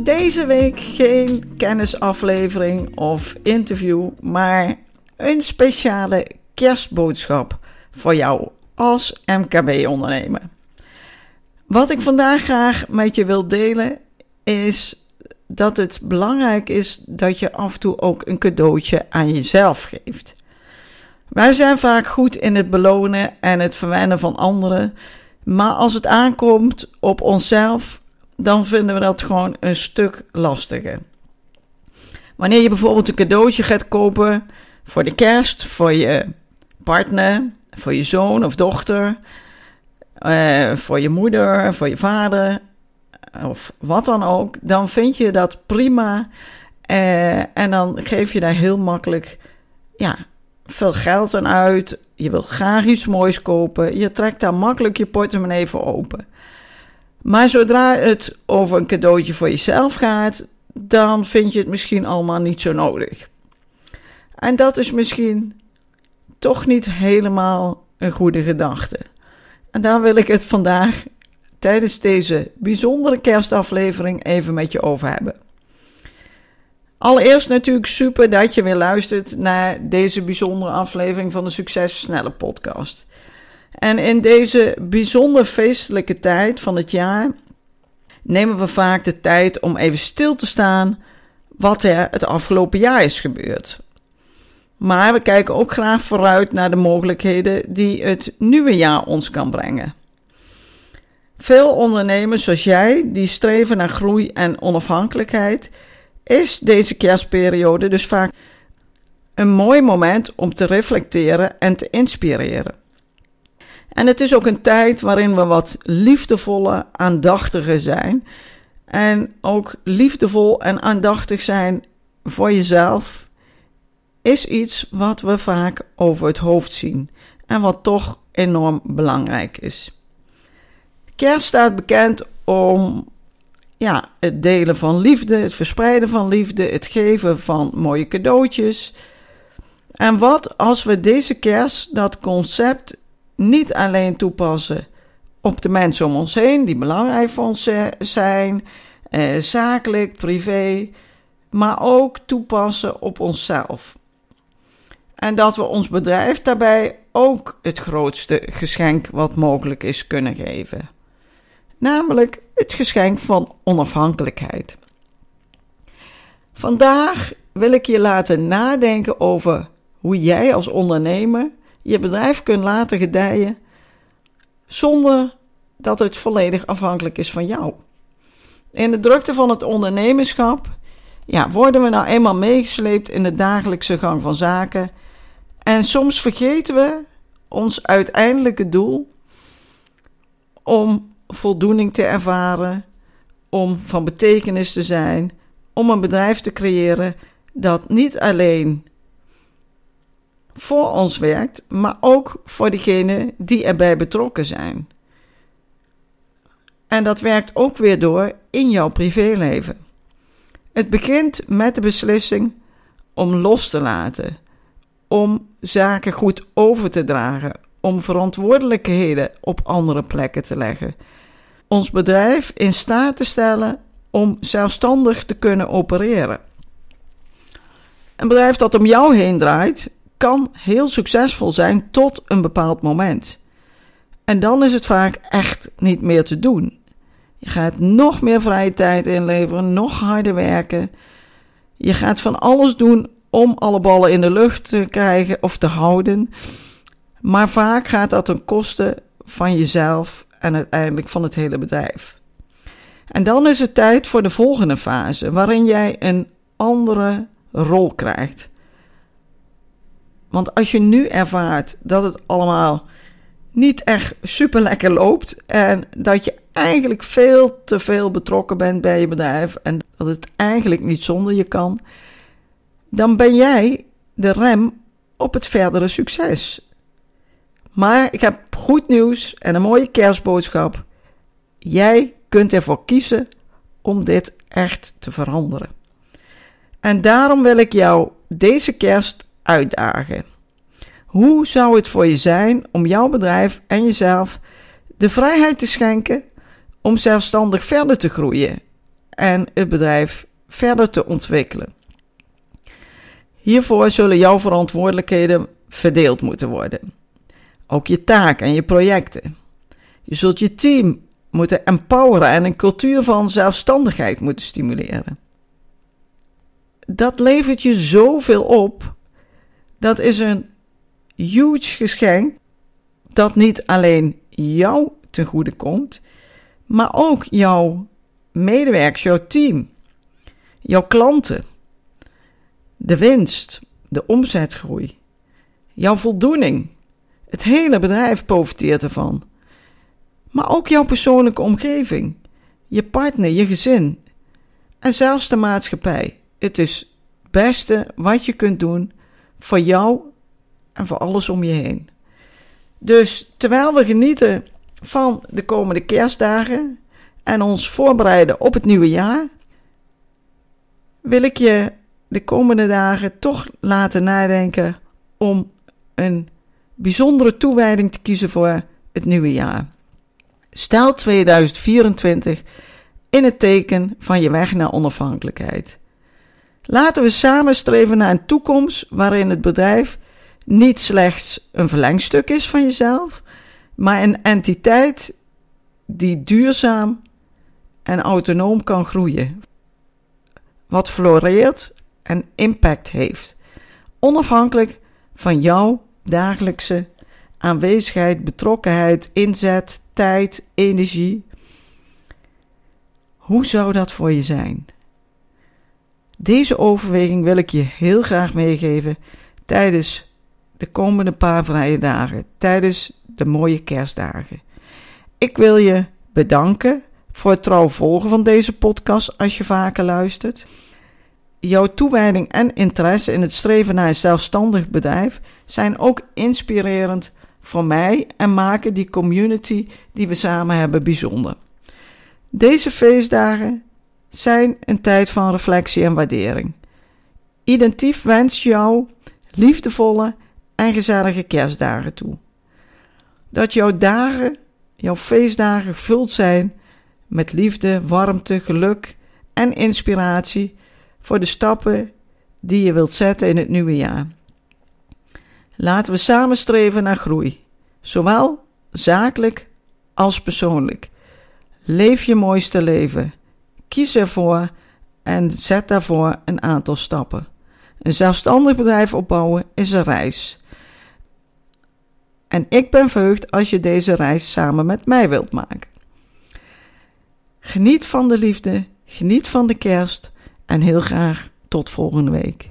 Deze week geen kennisaflevering of interview, maar een speciale kerstboodschap voor jou als MKB-ondernemer. Wat ik vandaag graag met je wil delen is dat het belangrijk is dat je af en toe ook een cadeautje aan jezelf geeft. Wij zijn vaak goed in het belonen en het verwennen van anderen, maar als het aankomt op onszelf, dan vinden we dat gewoon een stuk lastiger. Wanneer je bijvoorbeeld een cadeautje gaat kopen voor de kerst, voor je partner, voor je zoon of dochter, uh, voor je moeder, voor je vader of wat dan ook, dan vind je dat prima uh, en dan geef je daar heel makkelijk ja, veel geld aan uit. Je wilt graag iets moois kopen. Je trekt daar makkelijk je portemonnee voor open. Maar zodra het over een cadeautje voor jezelf gaat, dan vind je het misschien allemaal niet zo nodig. En dat is misschien toch niet helemaal een goede gedachte. En daar wil ik het vandaag tijdens deze bijzondere kerstaflevering even met je over hebben. Allereerst natuurlijk super dat je weer luistert naar deze bijzondere aflevering van de Succes Snelle podcast. En in deze bijzonder feestelijke tijd van het jaar nemen we vaak de tijd om even stil te staan wat er het afgelopen jaar is gebeurd. Maar we kijken ook graag vooruit naar de mogelijkheden die het nieuwe jaar ons kan brengen. Veel ondernemers zoals jij, die streven naar groei en onafhankelijkheid, is deze kerstperiode dus vaak een mooi moment om te reflecteren en te inspireren. En het is ook een tijd waarin we wat liefdevoller, aandachtiger zijn. En ook liefdevol en aandachtig zijn voor jezelf is iets wat we vaak over het hoofd zien en wat toch enorm belangrijk is. Kerst staat bekend om ja, het delen van liefde, het verspreiden van liefde, het geven van mooie cadeautjes. En wat als we deze kerst dat concept niet alleen toepassen op de mensen om ons heen, die belangrijk voor ons zijn, eh, zakelijk, privé, maar ook toepassen op onszelf. En dat we ons bedrijf daarbij ook het grootste geschenk wat mogelijk is kunnen geven. Namelijk het geschenk van onafhankelijkheid. Vandaag wil ik je laten nadenken over hoe jij als ondernemer je bedrijf kunt laten gedijen zonder dat het volledig afhankelijk is van jou. In de drukte van het ondernemerschap ja, worden we nou eenmaal meegesleept in de dagelijkse gang van zaken. En soms vergeten we ons uiteindelijke doel om voldoening te ervaren, om van betekenis te zijn, om een bedrijf te creëren dat niet alleen voor ons werkt, maar ook voor diegenen die erbij betrokken zijn. En dat werkt ook weer door in jouw privéleven. Het begint met de beslissing om los te laten, om zaken goed over te dragen, om verantwoordelijkheden op andere plekken te leggen. Ons bedrijf in staat te stellen om zelfstandig te kunnen opereren. Een bedrijf dat om jou heen draait, kan heel succesvol zijn tot een bepaald moment. En dan is het vaak echt niet meer te doen. Je gaat nog meer vrije tijd inleveren, nog harder werken. Je gaat van alles doen om alle ballen in de lucht te krijgen of te houden. Maar vaak gaat dat ten koste van jezelf en uiteindelijk van het hele bedrijf. En dan is het tijd voor de volgende fase, waarin jij een andere rol krijgt. Want als je nu ervaart dat het allemaal niet echt super lekker loopt en dat je eigenlijk veel te veel betrokken bent bij je bedrijf en dat het eigenlijk niet zonder je kan, dan ben jij de rem op het verdere succes. Maar ik heb goed nieuws en een mooie kerstboodschap. Jij kunt ervoor kiezen om dit echt te veranderen. En daarom wil ik jou deze kerst uitdagen. Hoe zou het voor je zijn om jouw bedrijf en jezelf de vrijheid te schenken om zelfstandig verder te groeien en het bedrijf verder te ontwikkelen? Hiervoor zullen jouw verantwoordelijkheden verdeeld moeten worden. Ook je taken en je projecten. Je zult je team moeten empoweren en een cultuur van zelfstandigheid moeten stimuleren. Dat levert je zoveel op. Dat is een huge geschenk dat niet alleen jou ten goede komt, maar ook jouw medewerkers, jouw team, jouw klanten, de winst, de omzetgroei, jouw voldoening. Het hele bedrijf profiteert ervan. Maar ook jouw persoonlijke omgeving, je partner, je gezin en zelfs de maatschappij. Het is het beste wat je kunt doen voor jou en voor alles om je heen. Dus terwijl we genieten van de komende kerstdagen en ons voorbereiden op het nieuwe jaar, wil ik je de komende dagen toch laten nadenken om een bijzondere toewijding te kiezen voor het nieuwe jaar. Stel 2024 in het teken van je weg naar onafhankelijkheid. Laten we samen streven naar een toekomst waarin het bedrijf niet slechts een verlengstuk is van jezelf, maar een entiteit die duurzaam en autonoom kan groeien. Wat floreert en impact heeft, onafhankelijk van jouw dagelijkse aanwezigheid, betrokkenheid, inzet, tijd, energie. Hoe zou dat voor je zijn? Deze overweging wil ik je heel graag meegeven tijdens de komende paar vrije dagen, tijdens de mooie kerstdagen. Ik wil je bedanken voor het trouw volgen van deze podcast als je vaker luistert. Jouw toewijding en interesse in het streven naar een zelfstandig bedrijf zijn ook inspirerend voor mij en maken die community die we samen hebben bijzonder. Deze feestdagen zijn een tijd van reflectie en waardering. Identief wens jou liefdevolle en gezellige kerstdagen toe. Dat jouw dagen, jouw feestdagen gevuld zijn met liefde, warmte, geluk en inspiratie voor de stappen die je wilt zetten in het nieuwe jaar. Laten we samen streven naar groei, zowel zakelijk als persoonlijk. Leef je mooiste leven. Kies ervoor en zet daarvoor een aantal stappen. Een zelfstandig bedrijf opbouwen is een reis. En ik ben verheugd als je deze reis samen met mij wilt maken. Geniet van de liefde, geniet van de kerst en heel graag tot volgende week.